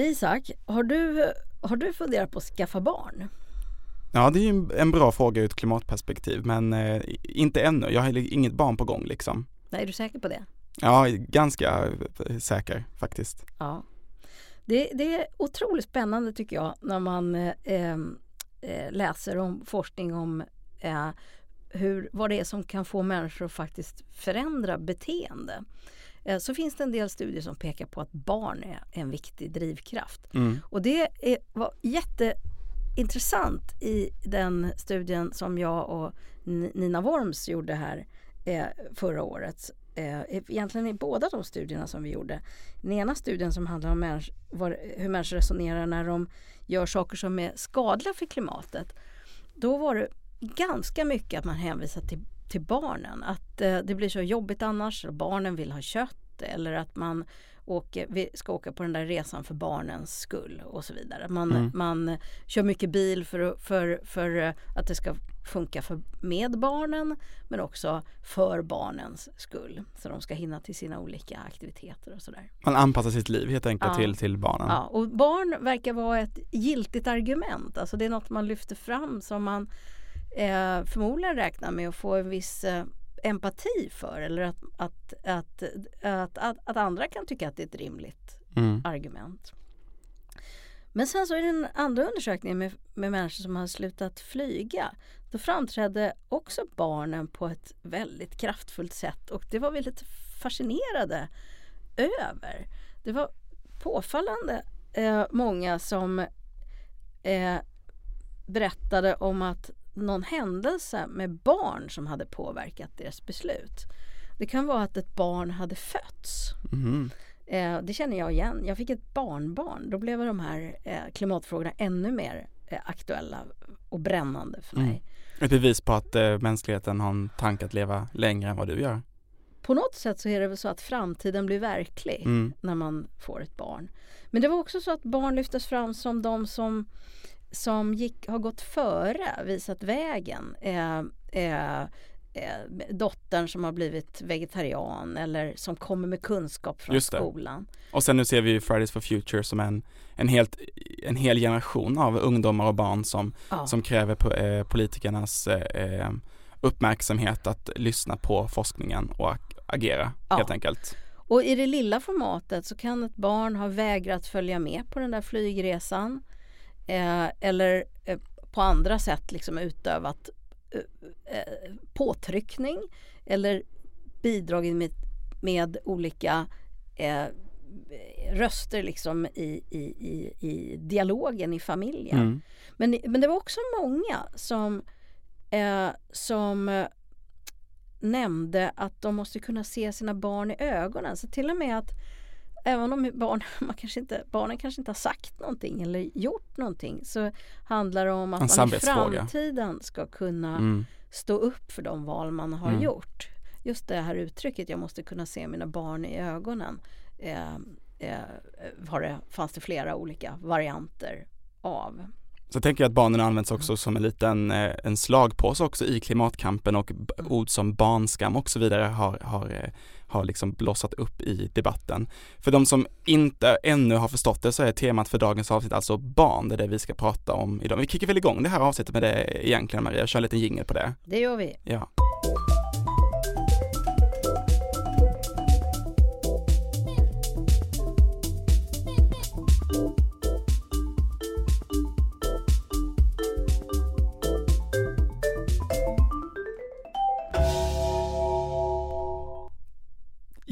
Isak, har du, har du funderat på att skaffa barn? Ja, det är ju en bra fråga ur ett klimatperspektiv, men eh, inte ännu. Jag har inget barn på gång liksom. Nej, är du säker på det? Ja, ganska eh, säker faktiskt. Ja. Det, det är otroligt spännande tycker jag när man eh, eh, läser om forskning om eh, hur, vad det är som kan få människor att faktiskt förändra beteende. Eh, så finns det en del studier som pekar på att barn är en viktig drivkraft. Mm. Och det är, var jätteintressant i den studien som jag och Nina Worms gjorde här eh, förra året. Eh, egentligen i båda de studierna som vi gjorde. Den ena studien som handlar om människ var, hur människor resonerar när de gör saker som är skadliga för klimatet. Då var det ganska mycket att man hänvisar till, till barnen. Att eh, det blir så jobbigt annars. Barnen vill ha kött eller att man åker, ska åka på den där resan för barnens skull och så vidare. Man, mm. man kör mycket bil för, för, för att det ska funka för, med barnen men också för barnens skull. Så de ska hinna till sina olika aktiviteter och sådär. Man anpassar sitt liv helt enkelt ja. till, till barnen. Ja, och barn verkar vara ett giltigt argument. Alltså det är något man lyfter fram som man eh, förmodligen räknar med att få en viss eh, empati för eller att, att, att, att, att, att andra kan tycka att det är ett rimligt mm. argument. Men sen så är det en andra undersökning med, med människor som har slutat flyga. Då framträdde också barnen på ett väldigt kraftfullt sätt och det var vi lite fascinerade över. Det var påfallande eh, många som eh, berättade om att någon händelse med barn som hade påverkat deras beslut. Det kan vara att ett barn hade fötts. Mm. Eh, det känner jag igen. Jag fick ett barnbarn. Då blev de här eh, klimatfrågorna ännu mer eh, aktuella och brännande för mig. Mm. Ett bevis på att eh, mänskligheten har en tanke att leva längre än vad du gör. På något sätt så är det väl så att framtiden blir verklig mm. när man får ett barn. Men det var också så att barn lyftes fram som de som som gick, har gått före, visat vägen. Eh, eh, eh, dottern som har blivit vegetarian eller som kommer med kunskap från skolan. Och sen nu ser vi Fridays for Future som en, en, helt, en hel generation av ungdomar och barn som, ja. som kräver på, eh, politikernas eh, eh, uppmärksamhet att lyssna på forskningen och agera ja. helt enkelt. Och i det lilla formatet så kan ett barn ha vägrat följa med på den där flygresan eh, eller eh, på andra sätt liksom utövat eh, påtryckning eller bidragit med, med olika röster liksom i, i, i, i dialogen i familjen. Mm. Men, men det var också många som, som nämnde att de måste kunna se sina barn i ögonen. Så till och med att även om barn, man kanske inte, barnen kanske inte har sagt någonting eller gjort någonting så handlar det om att man i framtiden ska kunna mm. stå upp för de val man har mm. gjort. Just det här uttrycket, jag måste kunna se mina barn i ögonen. Eh, eh, var det, fanns det flera olika varianter av. Så tänker jag att barnen används också som en liten eh, en slagpåse också i klimatkampen och mm. ord som barnskam och så vidare har, har, eh, har liksom blossat upp i debatten. För de som inte ännu har förstått det så är temat för dagens avsnitt alltså barn, det är det vi ska prata om idag. Vi kickar väl igång det här avsnittet med det egentligen Maria, kör en liten jingel på det. Det gör vi. Ja.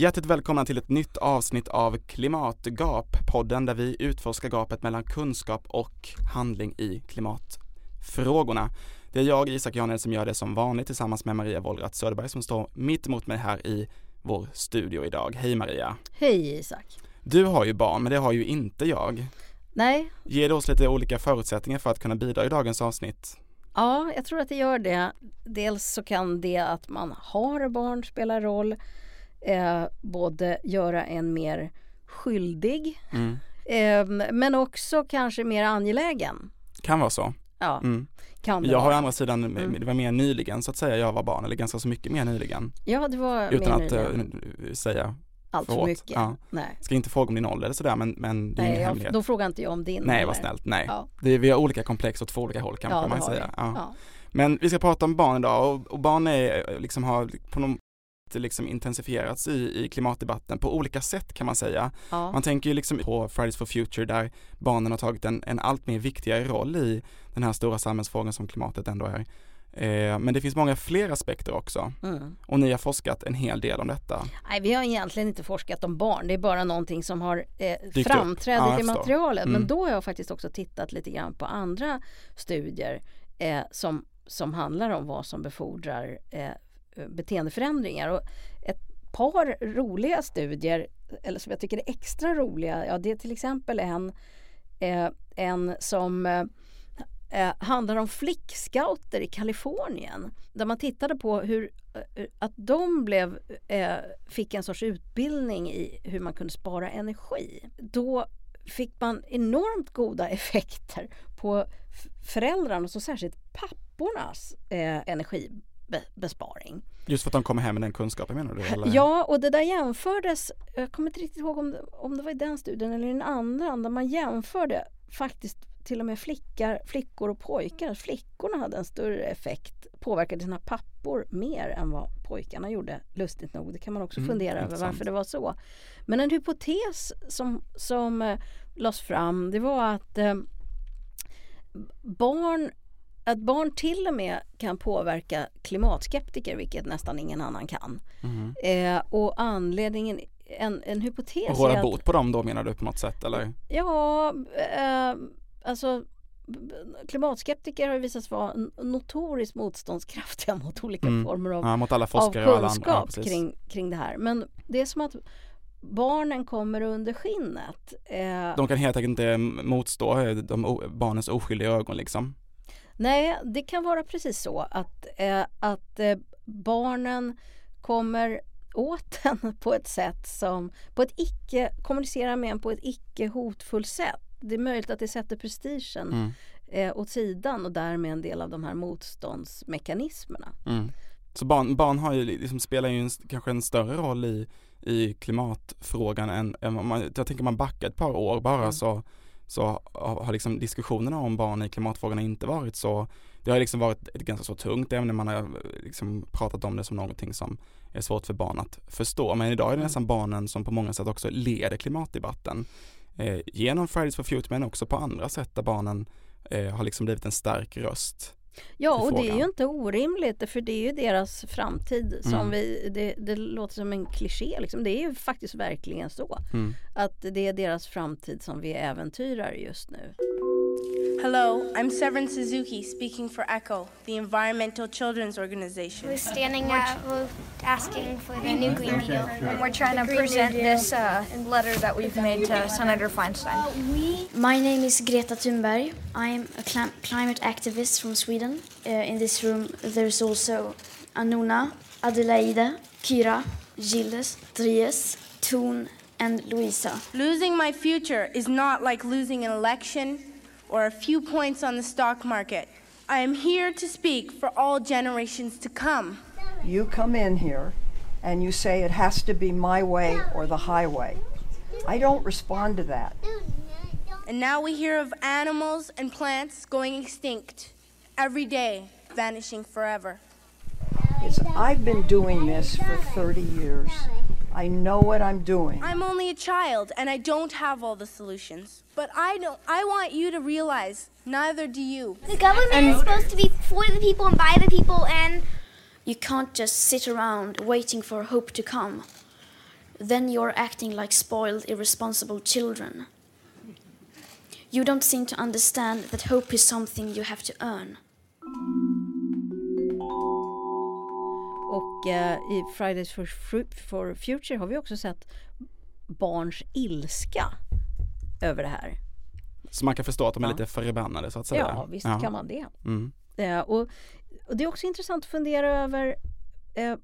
Hjärtligt välkomna till ett nytt avsnitt av Klimatgap, podden där vi utforskar gapet mellan kunskap och handling i klimatfrågorna. Det är jag, Isak Janel, som gör det som vanligt tillsammans med Maria Wollratz Söderberg som står mitt emot mig här i vår studio idag. Hej Maria! Hej Isak! Du har ju barn, men det har ju inte jag. Nej. Ger det oss lite olika förutsättningar för att kunna bidra i dagens avsnitt? Ja, jag tror att det gör det. Dels så kan det att man har barn spela roll eh, både göra en mer skyldig mm. eh, men också kanske mer angelägen. Kan vara så. Ja, mm. kan det Jag har å andra sidan, mm. det var mer nyligen så att säga jag var barn, eller ganska så mycket mer nyligen. Ja, det var Utan mer att uh, säga allt för, mycket. Ja. Nej. Ska inte fråga om din ålder eller sådär men, men det är Nej, ingen jag, hemlighet. då frågar inte jag om din. Nej vad snällt, nej. Ja. Det vi har olika komplex åt två olika håll kanske Ja, man säga. Ja. Men vi ska prata om barn idag och, och barn är, eh, liksom har på sätt liksom intensifierats i, i klimatdebatten på olika sätt kan man säga. Ja. Man tänker ju liksom på Fridays for Future där barnen har tagit en, en allt mer viktigare roll i den här stora samhällsfrågan som klimatet ändå är. Eh, men det finns många fler aspekter också Mm. och ni har forskat en hel del om detta. Nej, vi har egentligen inte forskat om barn. Det är bara någonting som har eh, framträdit Ja, i materialet. Mm. Men då har jag faktiskt också tittat lite grann på andra studier eh, som, som handlar om vad som befordrar eh, beteendeförändringar. Och ett par roliga studier, eller som jag tycker är extra roliga, ja det är till exempel en, eh, en som eh, eh handlar om flickscouter i Kalifornien. Där man tittade på hur eh, att de blev, eh, fick en sorts utbildning i hur man kunde spara energi. Då fick man enormt goda effekter på föräldrarnas och särskilt pappornas eh, energibesparing. Just för att de kommer hem med den kunskapen menar du? Eller? Ja, och det där jämfördes, jag kommer inte riktigt ihåg om om det var i den studien eller i den andra, där man jämförde faktiskt till och med flickor, flickor och pojkar. Flickorna hade en större effekt, påverkade sina pappor mer än vad pojkarna gjorde, lustigt nog. Det kan man också Mm, fundera över varför det var så. Men en hypotes som, som eh, lades fram, det var att eh, barn att barn till och med kan påverka klimatskeptiker, vilket nästan ingen annan kan. Mhm. Eh, och anledningen, en, en hypotes Och råda bot på dem då menar du på något sätt eller? Ja, eh, alltså klimatskeptiker har visat sig vara notoriskt motståndskraftiga mot olika Mm. former av, Ja, mot alla av forskare och alla andra. Ja, kunskap kring, kring det här. Men det är som att barnen kommer under skinnet. Eh, De kan helt enkelt inte motstå eh, de, barnens oskyldiga ögon liksom. Nej, det kan vara precis så att, eh, att eh, barnen kommer åt en på ett sätt som på ett icke kommunicerar med en på ett icke hotfullt sätt. Det är möjligt att det sätter prestigen Mm. eh, åt sidan och därmed en del av de här motståndsmekanismerna. Mm. Så barn, barn har ju, liksom, spelar ju en, kanske en större roll i, i klimatfrågan än, än man, jag tänker man backar ett par år bara Mm. så, så har, liksom diskussionerna om barn i klimatfrågan inte varit så, det har liksom varit ett ganska så tungt ämne, man har liksom pratat om det som någonting som är svårt för barn att förstå. Men idag är det Mm. nästan barnen som på många sätt också leder klimatdebatten. Eh, genom Fridays for Future men också på andra sätt där barnen eh, har liksom blivit en stark röst. Ja, och det är ju inte orimligt för det är ju deras framtid som Mm. vi, det, det låter som en kliché liksom. Det är ju faktiskt verkligen så Mm. att det är deras framtid som vi äventyrar just nu. Hello, I'm Severin Suzuki speaking for ECHO, the Environmental Children's Organization. We're standing up, we're asking for the new Green Deal. And we're trying to present this uh, letter that we've made to Senator Feinstein. My name is Greta Thunberg. I am a clim- climate activist from Sweden. Uh, in this room, there's also Anuna, Adelaide, Kira, Gilles, Dries, Toon, and Luisa. Losing my future is not like losing an election or a few points on the stock market. I am here to speak for all generations to come. You come in here and you say it has to be my way or the highway. I don't respond to that. And now we hear of animals and plants going extinct every day, vanishing forever. It's, I've been doing this for 30 years. I know what I'm doing. I'm only a child and I don't have all the solutions. But I don't I want you to realize neither do you. The government is supposed to be for the people and by the people and You can't just sit around waiting for hope to come. Then you're acting like spoiled, irresponsible children. You don't seem to understand that hope is something you have to earn. I Fridays for, Future har vi också sett barns ilska över det här. Så man kan förstå att de är Ja. lite förbannade så att säga. Ja, visst kan man det. Mm. Eh, och, och det är också intressant att fundera över eh,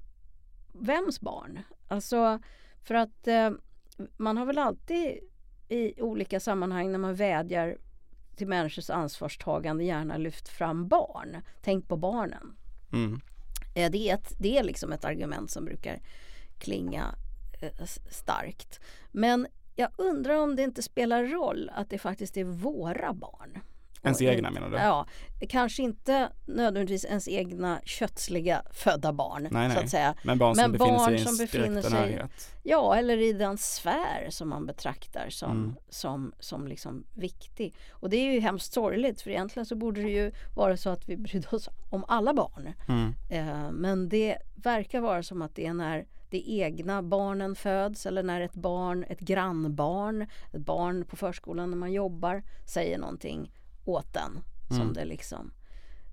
vems barn? Alltså för att eh, man har väl alltid i olika sammanhang när man vädjar till människors ansvarstagande gärna lyft fram barn. Tänk på barnen. Mm. Eh, det, är ett, det är liksom ett argument som brukar klinga eh, starkt. Men jag undrar om det inte spelar roll att det faktiskt är våra barn. Ens egna menar du? Ja, kanske inte nödvändigtvis ens egna kötsliga födda barn Nej, så nej. att säga. Men barn som Men befinner sig barn i som ens befinner sig- närhet. Ja, eller i den sfär som man betraktar som, Mm. som, som liksom viktig. Och det är ju hemskt sorgligt för egentligen så borde det ju vara så att vi brydde oss om alla barn. Mm. Eh, men det verkar vara som att det är när det egna barnen föds eller när ett barn, ett grannbarn, ett barn på förskolan när man jobbar säger någonting åt den som Mm. det liksom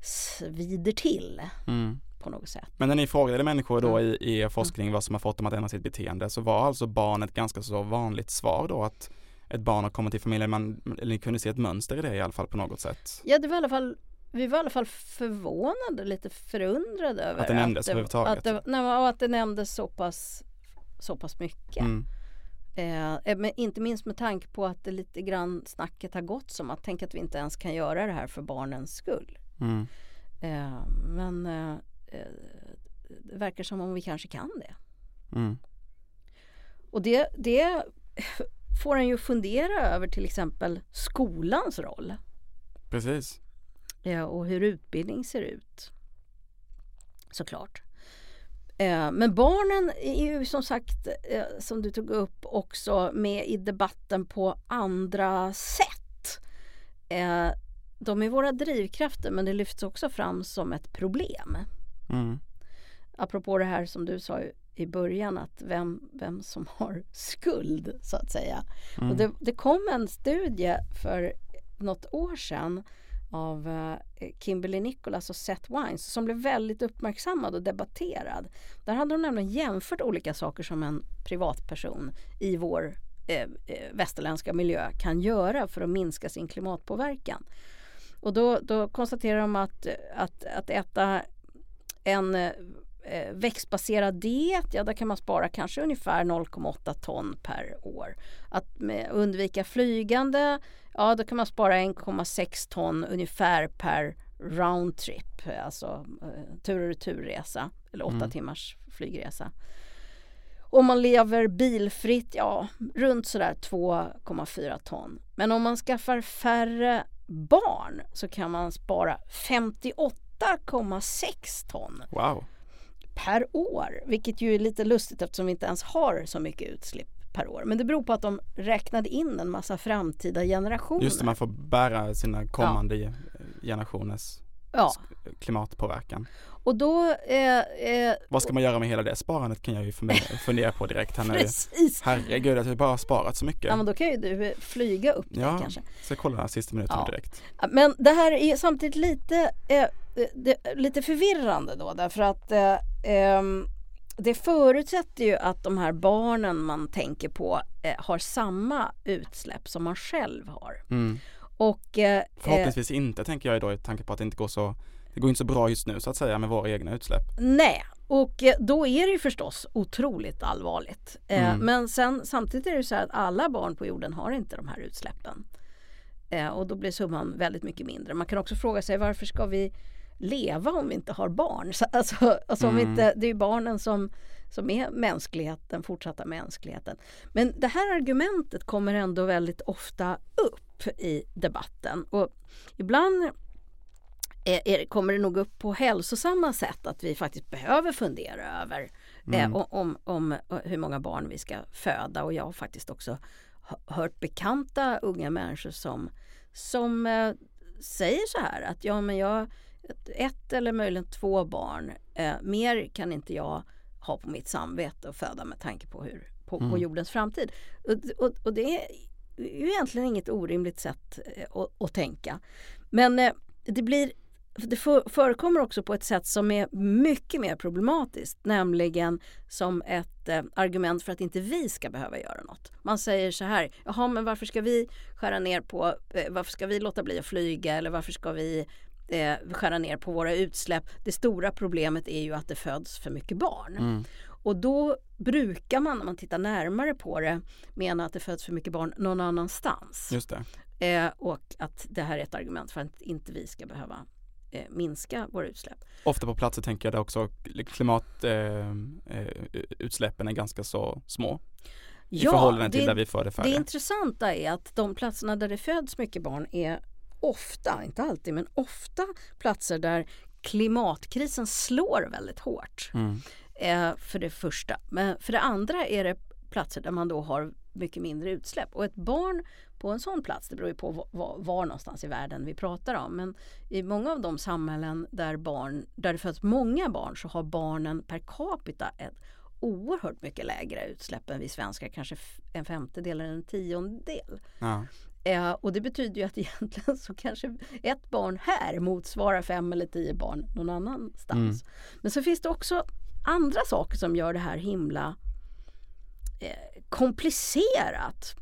svider till Mm. på något sätt. Men när ni frågade människor då Mm. i, i er forskning vad som har fått dem att ändra sitt beteende så var alltså barn ett ganska så vanligt svar då att ett barn har kommit till familjen, man, eller ni kunde se ett mönster i det i alla fall på något sätt. Ja, det var i alla fall vi var i alla fall förvånade, lite förundrade över Att det nämndes det, överhuvudtaget. Att det, nej, och att det nämndes så pass, så pass mycket. Mm. Eh, men inte minst med tanke på att det lite grann snacket har gått som att tänk att vi inte ens kan göra det här för barnens skull. Mm. Eh, men eh, eh, det verkar som om vi kanske kan det. Mm. Och det, det får en ju fundera över till exempel skolans roll. Precis. eh, och hur utbildning ser ut. Såklart. Eh, Men barnen är ju som sagt, eh, som du tog upp, också med i debatten på andra sätt. Eh, De är våra drivkrafter men det lyfts också fram som ett problem. Mm. Apropå det här som du sa i- i början att vem, vem som har skuld så att säga. Mm. Och det, det kom en studie för något år sedan av eh, Kimberly Nicholas och Seth Wines som blev väldigt uppmärksammad och debatterad. Där hade de nämligen jämfört olika saker som en privatperson i vår eh, eh, västerländska miljö kan göra för att minska sin klimatpåverkan. Och då, då konstaterar de att, att, att äta en eh, eh, växtbaserad diet, ja där kan man spara kanske ungefär 0,8 ton per år. Att undvika flygande, ja då kan man spara 1,6 ton ungefär per roundtrip, alltså eh, tur och returresa eller åtta Mm. timmars flygresa. Om man lever bilfritt, ja runt sådär 2,4 ton. Men om man skaffar färre barn så kan man spara 58,6 ton Wow. Per år. Vilket ju är lite lustigt eftersom vi inte ens har så mycket utsläpp per år. Men det beror på att de räknade in en massa framtida generationer. Just det, man får bära sina kommande eh, generationers Ja, klimatpåverkan. och då... Eh, eh, Vad ska man göra med hela det sparandet kan jag ju fundera- på direkt här nu. precis. Herregud, jag har bara sparat så mycket. Ja, men då kan ju du eh, flyga upp det Ja, kanske. så jag kollar den här sista minuten Ja. direkt. Ja, Men det här är samtidigt lite, eh, det, lite förvirrande då därför att eh, det förutsätter ju att de här barnen man tänker på eh, har samma utsläpp som man själv har. Mm. Och, eh, eh, Förhoppningsvis inte tänker jag då i tanke på att det inte går så det går inte så bra just nu så att säga med våra egna utsläpp. nej, och eh, då är det ju förstås otroligt allvarligt. Mm. Men sen, samtidigt är det så här att alla barn på jorden har inte de här utsläppen. Och då blir summan väldigt mycket mindre. Man kan också fråga sig varför ska vi leva om vi inte har barn? Så, alltså, alltså om Mm. inte, det är ju barnen som, som är mänskligheten, fortsatta mänskligheten. Men det här argumentet kommer ändå väldigt ofta upp i debatten. Och ibland är, är, kommer det nog upp på hälsosamma sätt att vi faktiskt behöver fundera över Mm. eh, om, om eh, hur många barn vi ska föda. Och jag har faktiskt också hört bekanta unga människor som, som eh, säger så här att ja men jag ett, ett eller möjligen två barn, eh, mer kan inte jag ha på mitt samvete och föda med tanke på, hur, på, på Mm. jordens framtid. Och, och, och det är ju egentligen inget orimligt sätt eh, att, att tänka. Men eh, det blir det för, förekommer också på ett sätt som är mycket mer problematiskt, nämligen som ett eh, argument för att inte vi ska behöva göra något. Man säger så här, jaha men varför ska vi skära ner på, eh, varför ska vi låta bli att flyga eller varför ska vi eh, skära ner på våra utsläpp? Det stora problemet är ju att det föds för mycket barn. Mm. Och då brukar man, när man tittar närmare på det, mena att det föds för mycket barn någon annanstans. Just det. Eh, och att det här är ett argument för att inte vi ska behöva eh, minska våra utsläpp. Ofta på platser tänker jag där också klimatutsläppen är ganska så små i förhållande till det, där vi föder färre. Det intressanta är att de platserna där det föds mycket barn är ofta, inte alltid, men ofta platser där klimatkrisen slår väldigt hårt. Mm. Eh, för det första. Men för det andra är det platser där man då har mycket mindre utsläpp. Och ett barn på en sån plats, det beror ju på var, var, någonstans i världen vi pratar om. Men i många av de samhällen där, barn, där det föds många barn så har barnen per capita ett oerhört mycket lägre utsläpp än vi svenskar, kanske en femtedel eller en tiondel. Ja. Eh, och det betyder ju att egentligen så kanske ett barn här motsvarar fem eller tio barn någon annanstans. Mm. Men så finns det också andra saker som gör det här himla eh, komplicerat.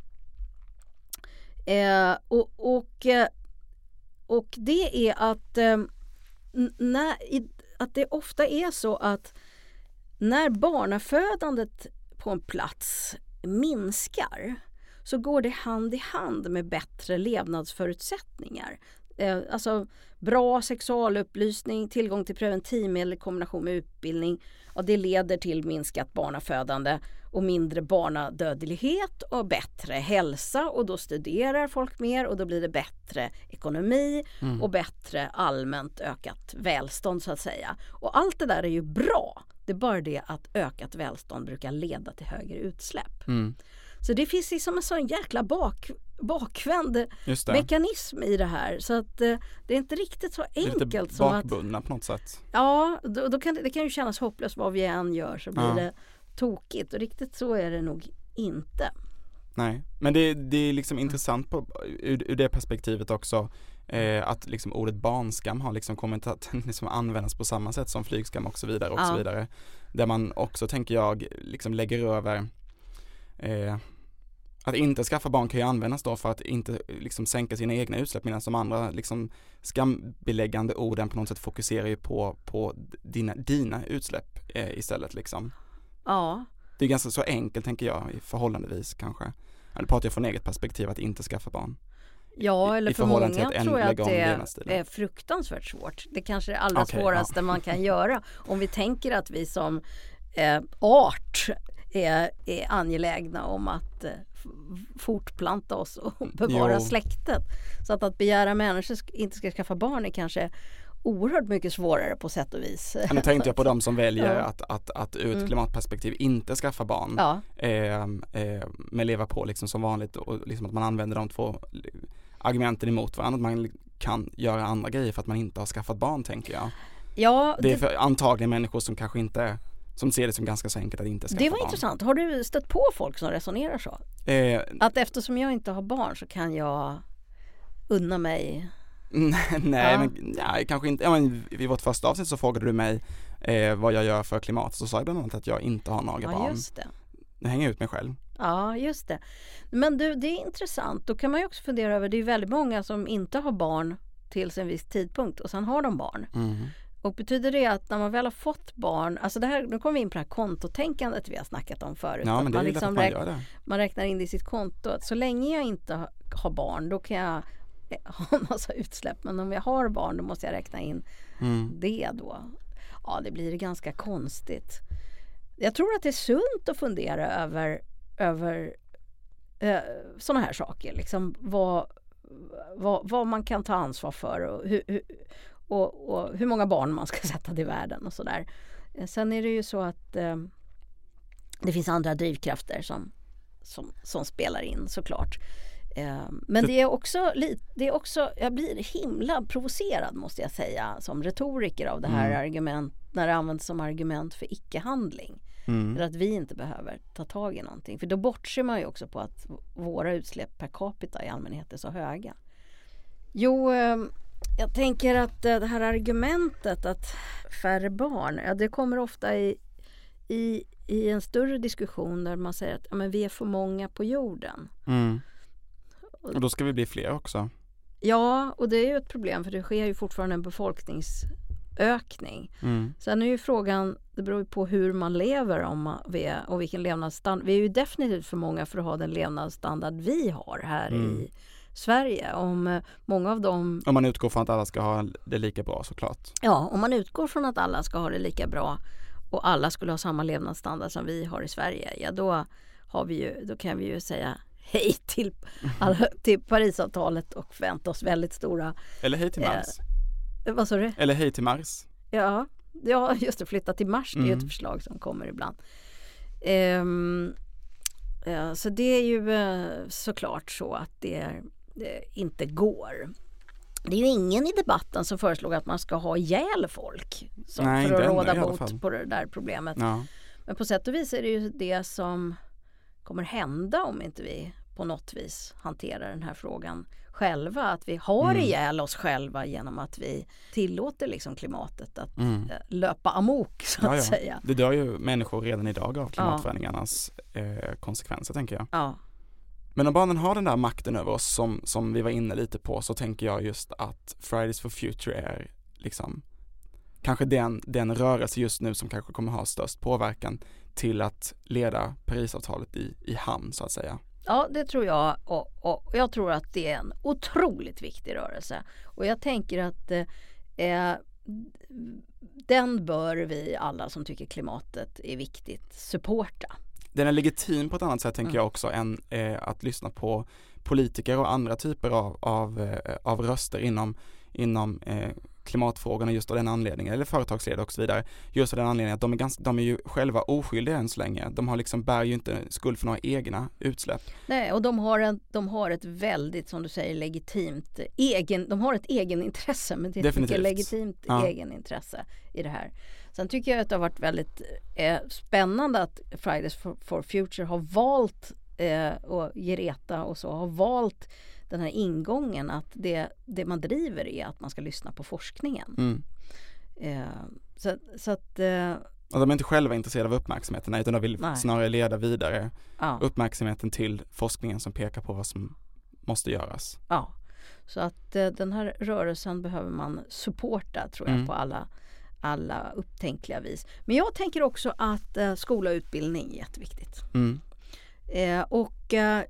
Eh, och, och, eh, och det är att, eh, när, att det ofta är så att när barnafödandet på en plats minskar så går det hand i hand med bättre levnadsförutsättningar. Eh, alltså bra sexualupplysning, tillgång till preventivmedel i kombination med utbildning. Ja, det leder till minskat barnafödande och mindre barnadödlighet och bättre hälsa och då studerar folk mer och då blir det bättre ekonomi mm. och bättre allmänt ökat välstånd så att säga. Och allt det där är ju bra. Det är bara det att ökat välstånd brukar leda till högre utsläpp. Mm. Så det finns liksom en sån jäkla bak, bakvänd mekanism i det här. Så att eh, det är inte riktigt så enkelt. Lite som bakbundna att, på något sätt. Ja, då, då kan det, det, kan ju kännas hopplöst vad vi än gör så blir ja. det tokigt. Och riktigt så är det nog inte. Nej, men det, det är liksom intressant på, ur, ur det perspektivet också eh, att liksom ordet barnskam har liksom kommit att liksom användas på samma sätt som flygskam och så vidare och ja. så vidare. Där man också tänker jag liksom lägger över eh, att inte skaffa barn kan ju användas då för att inte liksom sänka sina egna utsläpp medan de andra liksom skambeläggande orden på något sätt fokuserar ju på, på dina, dina utsläpp eh, istället liksom. Ja. Det är ganska så enkelt tänker jag förhållandevis kanske. Nu pratar jag från eget perspektiv att inte skaffa barn. Ja, eller för många tror jag att det är fruktansvärt svårt. Det kanske är det allra okay, svåraste ja. man kan göra. Om vi tänker att vi som eh, art är, är angelägna om att eh, fortplanta oss och bevara jo. släktet. Så att, att begära människor inte ska skaffa barn är kanske oerhört mycket svårare på sätt och vis. Ja, nu tänkte jag på de som väljer ja. att, att, att ur ett mm. klimatperspektiv inte skaffa barn. Ja. Eh, eh, men leva på liksom som vanligt och liksom att man använder de två argumenten emot varandra. Att man kan göra andra grejer för att man inte har skaffat barn tänker jag. Ja, det är för antagligen människor som kanske inte som ser det som ganska så enkelt att inte skaffa. Det var barn. intressant. Har du stött på folk som resonerar så? Eh, att eftersom jag inte har barn så kan jag unna mig Nej, ja. men nej, kanske inte. Ja, men vid vårt första avsnitt så frågade du mig eh, vad jag gör för klimat. Så sa jag bland annat att jag inte har några ja, barn. Just det. Nu hänger jag ut mig själv. Ja, just det. Men du, det är intressant. Då kan man ju också fundera över, det är väldigt många som inte har barn tills en viss tidpunkt och sen har de barn. Mm. Och betyder det att när man väl har fått barn, alltså det här, nu kommer vi in på det här kontotänkandet vi har snackat om förut. Ja, men det man, liksom man, räk, det. man räknar in det i sitt konto. Så länge jag inte har barn då kan jag ha en massa utsläpp. Men om jag har barn då måste jag räkna in mm. det då. Ja, det blir ganska konstigt. Jag tror att det är sunt att fundera över, över eh, sådana här saker. Liksom vad, vad, vad, man kan ta ansvar för och hur, hur, och, och hur många barn man ska sätta till världen och sådär. Eh, sen är det ju så att eh, det finns andra drivkrafter som, som, som spelar in såklart. Eh, men det är, också, det är också, jag blir himla provocerad måste jag säga som retoriker av det här mm. argument, när det används som argument för icke-handling. Mm. Eller att vi inte behöver ta tag i någonting. För då bortser man ju också på att våra utsläpp per capita i allmänhet är så höga. Jo, ehm, jag tänker att det här argumentet att färre barn, ja, det kommer ofta i, i, i en större diskussion där man säger att ja, men vi är för många på jorden. Mm. Och då ska vi bli fler också. Ja, och det är ju ett problem för det sker ju fortfarande en befolkningsökning. Mm. Sen är ju frågan, det beror ju på hur man lever om vi är, och vilken levnadsstandard. Vi är ju definitivt för många för att ha den levnadsstandard vi har här, mm. i, Sverige. Om eh, många av dem, Om man utgår från att alla ska ha det lika bra såklart. ja om man utgår från att alla ska ha det lika bra och alla skulle ha samma levnadsstandard som vi har i Sverige, ja då har vi ju, då kan vi ju säga hej till, alla, till Parisavtalet och förvänta oss väldigt stora, Eller hej till Eh, Mars. eh, vad sa du? Eller hej till Mars. Ja, ja just det, flytta till Mars, det är ju Mm. ett förslag som kommer ibland. Ja, så det är ju eh, såklart så att det, det inte går. Det är ju ingen i debatten som föreslog att man ska ha ihjäl folk som, Nej, för att råda bot på det där problemet. Ja. Men på sätt och vis är det ju det som kommer hända om inte vi på något vis hanterar den här frågan själva. Att vi har Mm. ihjäl oss själva genom att vi tillåter liksom klimatet att Mm. eh, löpa amok så Ja, att ja. säga. Det dör ju människor redan idag av klimatförändringarnas eh, konsekvenser tänker jag. Men om barnen har den där makten över oss som, som vi var inne lite på så tänker jag just att Fridays for Future är liksom kanske den, den rörelse just nu som kanske kommer ha störst påverkan till att leda Parisavtalet i, i hamn så att säga. ja det tror jag och, och jag tror att det är en otroligt viktig rörelse. Och jag tänker att eh, eh, den bör vi alla som tycker klimatet är viktigt supporta. Den är legitim på ett annat sätt tänker Mm. jag också än eh, att lyssna på politiker och andra typer av, av, eh, av röster inom, inom eh, klimatfrågorna just av den anledningen, eller företagsledare och så vidare, just av den anledningen att de är, ganska, de är ju själva oskyldiga än så länge. De har liksom, bär ju inte skuld för några egna utsläpp. Nej, och de har, en, de har ett väldigt, som du säger, legitimt egen, de har ett egenintresse, men det är ett legitimt Ja. egenintresse i det här. Sen tycker jag att det har varit väldigt eh, spännande att Fridays for, for Future har valt, eh, och Greta och så, har valt den här ingången att det, det man driver är att man ska lyssna på forskningen. Mm. Eh, så, så att, eh, Och de är inte själva intresserade av uppmärksamheten utan de vill Nej. snarare leda vidare ja. uppmärksamheten till forskningen som pekar på vad som måste göras. Ja, så att eh, den här rörelsen behöver man supporta tror jag Mm. på alla, alla upptänkliga vis. Men jag tänker också att eh, skola och utbildning är jätteviktigt. Mm. Eh, och eh,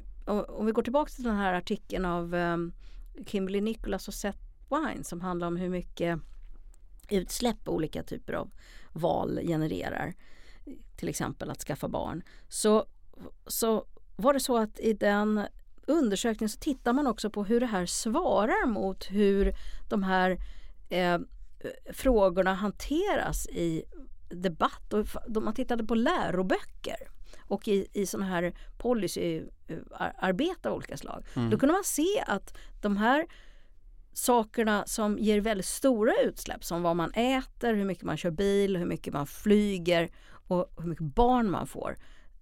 om vi går tillbaka till den här artikeln av eh, Kimberly Nicholas och Seth Wine som handlar om hur mycket utsläpp olika typer av val genererar. Till exempel att skaffa barn. Så, så var det så att i den undersökningen så tittar man också på hur det här svarar mot hur de här eh, frågorna hanteras i debatt. Och man tittade på läroböcker och i, i sådana här policyarbete av olika slag. Då kunde man se att de här sakerna som ger väldigt stora utsläpp som vad man äter, hur mycket man kör bil, hur mycket man flyger och hur mycket barn man får.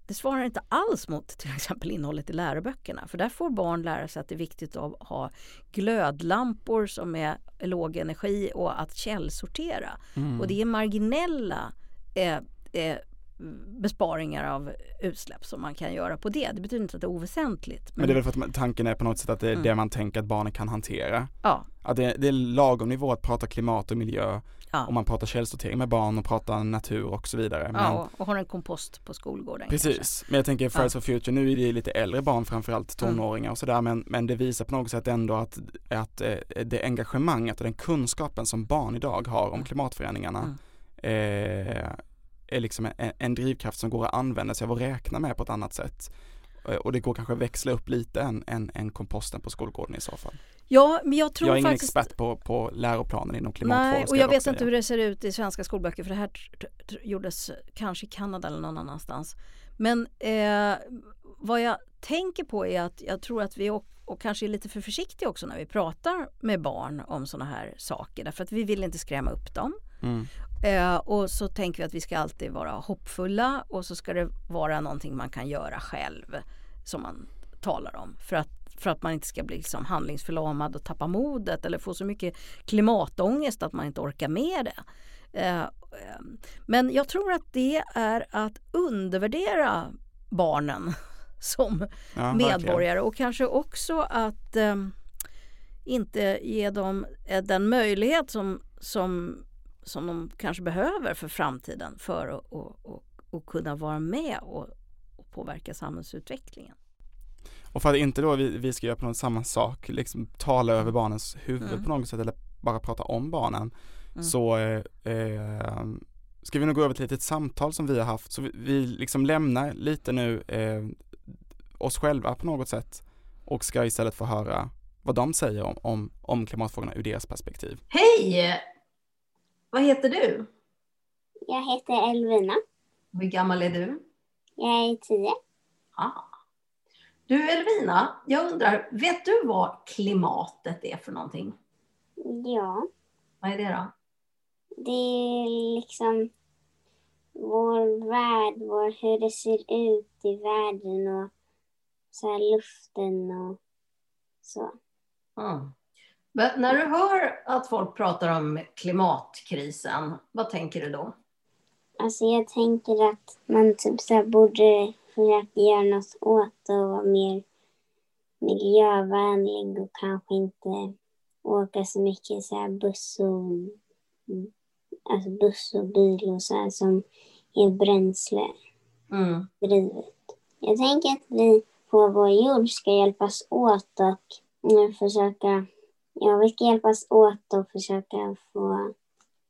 Det svarar inte alls mot till exempel innehållet i läroböckerna. För där får barn lära sig att det är viktigt att ha glödlampor som är låg energi och att källsortera. Mm. Och det är marginella eh, eh, besparingar av utsläpp som man kan göra på det. Det betyder inte att det är oväsentligt. Men det är väl för att tanken är på något sätt att det är Mm. det man tänker att barnen kan hantera. ja, Att det, det är lagom nivå att prata klimat och miljö ja. om man pratar källsortering med barn och pratar natur och så vidare. Men, ja, och, och har en kompost på skolgården. Precis, Kanske. men jag tänker Fridays for Future, nu är det lite äldre barn framförallt Mm. tonåringar och sådär men, men det visar på något sätt ändå att, att eh, det engagemanget och den kunskapen som barn idag har om Mm. klimatförändringarna eh, är liksom en, en drivkraft som går att använda sig av och räkna med på ett annat sätt. Eh, Och det går kanske att växla upp lite än, än, än komposten på skolgården i så fall. Ja, men jag tror jag är ingen faktiskt... expert på, på läroplanen inom klimatfrågor. Nej, och jag vet inte hur det ser ut i svenska skolböcker för det här gjordes kanske i Kanada eller någon annanstans. Men eh, vad jag tänker på är att jag tror att vi och, och kanske är lite för försiktiga också när vi pratar med barn om sådana här saker. Därför att vi vill inte skrämma upp dem. Mm. Eh, och så tänker vi att vi ska alltid vara hoppfulla och så ska det vara någonting man kan göra själv som man talar om. För att, för att man inte ska bli liksom handlingsförlamad och tappa modet eller få så mycket klimatångest att man inte orkar med det. Eh, eh, men jag tror att det är att undervärdera barnen som Ja, medborgare och kanske också att eh, inte ge dem den möjlighet som, som, som de kanske behöver för framtiden för att och, och, och kunna vara med och, och påverka samhällsutvecklingen. Och för att inte då vi, vi ska göra på något samma sak, liksom tala över barnens huvud Mm. på något sätt eller bara prata om barnen, Mm. så eh, eh, ska vi nog gå över till ett litet samtal som vi har haft. Så vi, vi liksom lämnar lite nu eh, oss själva på något sätt och ska istället få höra vad de säger om, om, om klimatfrågorna ur deras perspektiv. Hej! Vad heter du? Jag heter Elvina. Hur gammal är du? Jag är tio. Ah. Du Elvina, jag undrar, vet du vad klimatet är för någonting? Ja, Vad är det då? det är liksom vår värld, vår, hur det ser ut i världen och så luften och så. Mm. Men när du hör att folk pratar om klimatkrisen, vad tänker du då? Alltså jag tänker att man typ så borde försöka göra något åt det och vara mer miljövänlig och kanske inte åka så mycket så buss och, alltså buss och bil och så här som är bränsledrivet. Mm. Jag tänker att vi på vår jord ska hjälpas åt och försöka, ja vi ska hjälpas åt och försöka få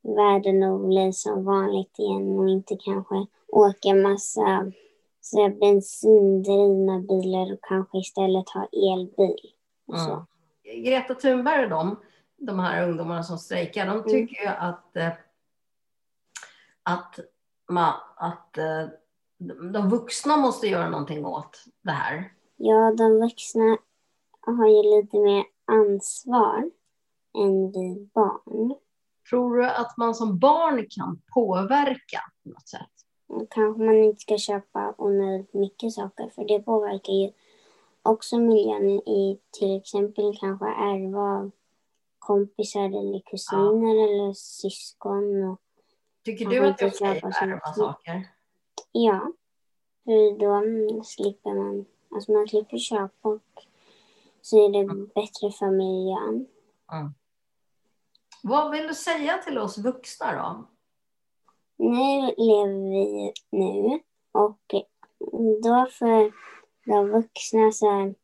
världen att bli som vanligt igen och inte kanske åka massa så bensindrivna bilar och kanske istället ha elbil. Och så. Mm. Greta Thunberg och de, de här ungdomarna som strejkar, de tycker ju att, eh, att, ma, att eh, de vuxna måste göra någonting åt det här. Ja, de vuxna har ju lite mer ansvar än vi barn. Tror du att man som barn kan påverka på något sätt? Kanske man inte ska köpa onödigt mycket saker för det påverkar ju också miljön i till exempel kanske ärva av kompisar eller kusiner eller syskon. Och, Tycker du att det är okej att ärva saker? ja, för då slipper man, alltså man slipper köpa och så är det bättre för miljön. Vad vill du säga till oss vuxna då? Nu lever vi nu och då för de vuxna så här,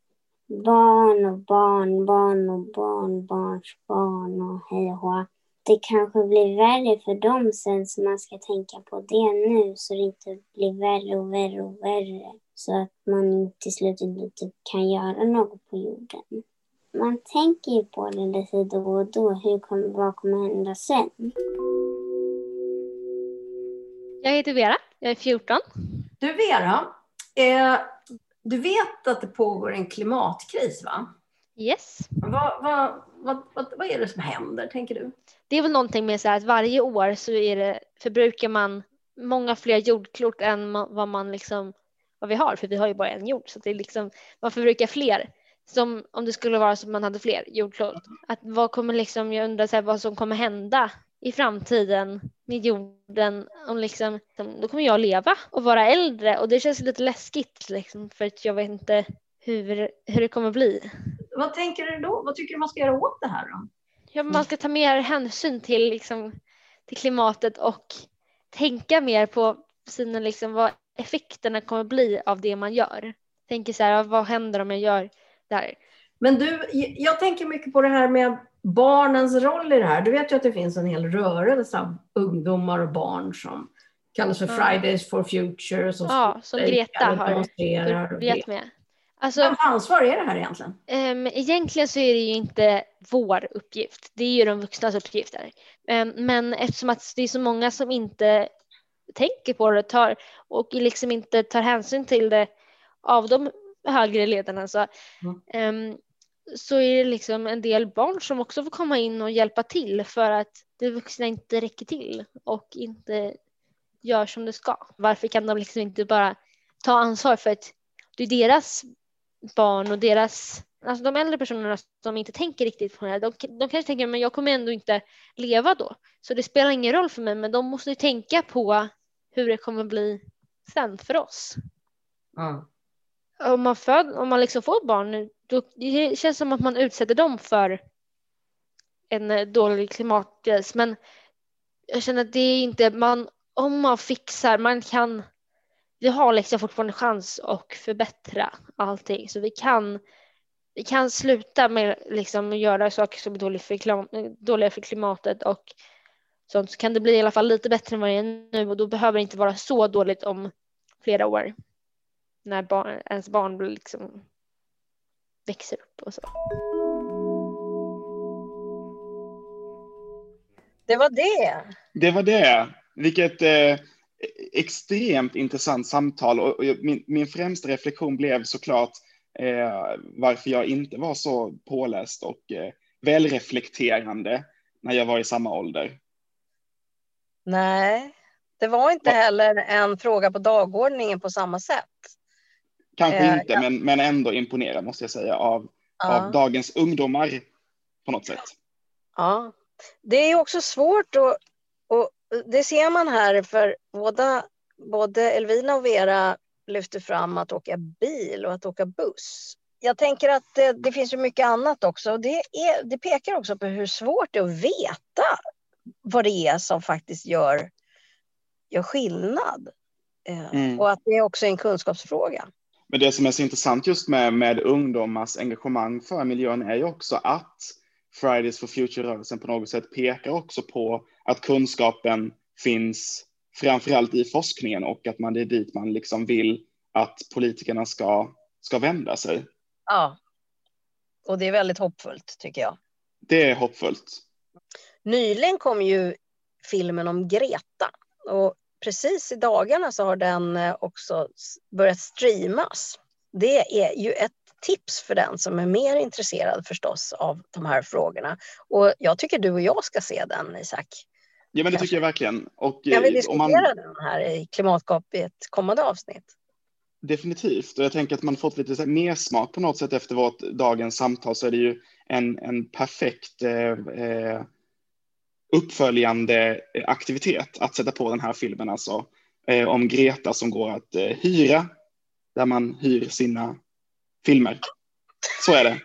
barn och barnbarn och barnbarns barn och hej och hå. Det kanske blir värre för dem sen så man ska tänka på det nu så det inte blir värre och värre och värre. Så att man till slut inte kan göra något på jorden. Man tänker ju på det lite då och då. Hur kommer, vad kommer hända sen? Jag heter Vera, jag är 14. Du Vera, eh, du vet att det pågår en klimatkris va? Yes. Vad, vad, vad, vad, vad är det som händer tänker du? Det är väl någonting med så här att varje år så är det, förbrukar man många fler jordklot än vad man liksom vad vi har, för vi har ju bara en jord, så det är liksom, man förbrukar fler. Som om det skulle vara som man hade fler jordklot. Att vad kommer liksom, jag undrar så här, vad som kommer hända i framtiden med jorden. Om liksom, då kommer jag leva och vara äldre och det känns lite läskigt liksom, för att jag vet inte hur, hur det kommer bli. Vad tänker du då? Vad tycker du man ska göra åt det här då? Ja, man ska ta mer hänsyn till, liksom, till klimatet och tänka mer på sina, liksom, vad effekterna kommer bli av det man gör. Tänker så här, vad händer om jag gör det här? Men du, jag tänker mycket på det här med barnens roll i det här. Du vet ju att det finns en hel rörelse av ungdomar och barn som kallas för. Fridays for Future. Som Ja, som Greta har börjat med. Alltså, Vems ansvar är det här egentligen? Um, egentligen så är det ju inte vår uppgift. Det är ju de vuxnas uppgifter. Um, men eftersom att det är så många som inte tänker på det tar, och liksom inte tar hänsyn till det av de högre ledarna så, um, så är det liksom en del barn som också får komma in och hjälpa till för att det vuxna inte räcker till och inte gör som det ska. Varför kan de liksom inte bara ta ansvar för att det är deras barn och deras, alltså de äldre personerna som inte tänker riktigt på det här, de, de kanske tänker men jag kommer ändå inte leva då. Så det spelar ingen roll för mig, men de måste tänka på hur det kommer bli sen för oss. Mm. Om man, föd, om man liksom får barn då det känns som att man utsätter dem för en eh, dålig klimatkris. Men jag känner att det är inte, man, om man fixar, man kan vi har liksom fortfarande chans att förbättra allting så vi kan vi kan sluta med liksom att göra saker som är dåliga för, dåliga för klimatet och sånt så kan det bli i alla fall lite bättre än vad det är nu och då behöver det inte vara så dåligt om flera år när barn, ens barn liksom växer upp och så. Det var det. Det var det. Vilket eh, extremt intressant samtal och, och min, min främsta reflektion blev såklart eh, varför jag inte var så påläst och eh, välreflekterande när jag var i samma ålder. Nej, det var inte heller en fråga på dagordningen på samma sätt. Kanske eh, inte, ja. men, men ändå imponerad måste jag säga av, ja. av dagens ungdomar på något sätt. Ja, det är också svårt och, och det ser man här för båda, både Elvina och Vera lyfter fram att åka bil och att åka buss. Jag tänker att det, det finns ju mycket annat också. Det, är, det pekar också på hur svårt det är att veta vad det är som faktiskt gör, gör skillnad. Eh, mm. Och att det är också en kunskapsfråga. Men det som är så intressant just med, med ungdomars engagemang för miljön är ju också att Fridays for Future-rörelsen på något sätt pekar också på att kunskapen finns framförallt i forskningen och att man det är dit man liksom vill att politikerna ska, ska vända sig. Ja, och det är väldigt hoppfullt tycker jag. Det är hoppfullt. Nyligen kom ju filmen om Greta och precis i dagarna så har den eh, också börjat streamas. Det är ju ett tips för den som är mer intresserad förstås av de här frågorna. Och jag tycker du och jag ska se den, Isak. Ja, men det tycker jag verkligen. Och, kan vi diskutera man... den här i Klimatgap i ett kommande avsnitt? Definitivt, och jag tänker att man fått lite mer smak på något sätt efter vårt dagens samtal så är det ju en, en perfekt eh, eh uppföljande aktivitet att sätta på den här filmen alltså eh, om Greta som går att eh, hyra där man hyr sina filmer. Så är det.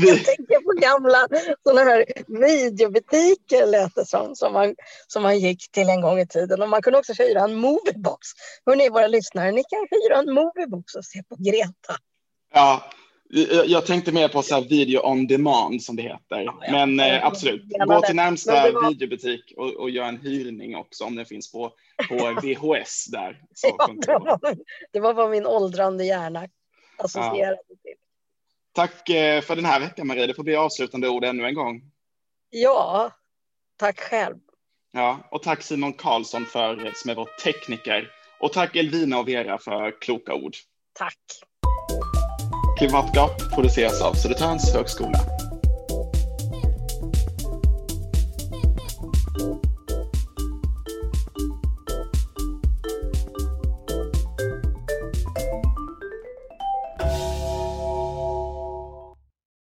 Vi... Jag tänker på gamla sådana här videobutiker lät det som, som man, som man gick till en gång i tiden. Och man kunde också hyra en moviebox. Hörrni, våra lyssnare, ni kan hyra en moviebox och se på Greta. Ja, jag tänkte mer på så video on demand som det heter. Ja, Men eh, absolut, gå till närmsta var... videobutik och, och gör en hyrning också om den finns på, på VHS där. ja, det, var, det var vad min åldrande hjärna associerade ja. till. Tack eh, för den här veckan Marie, det får bli avslutande ord ännu en gång. Ja, tack själv. Ja, och tack Simon Karlsson för, som är vår tekniker. Och tack Elvina och Vera för kloka ord. Tack. Klimatgap produceras av Södertörns högskola.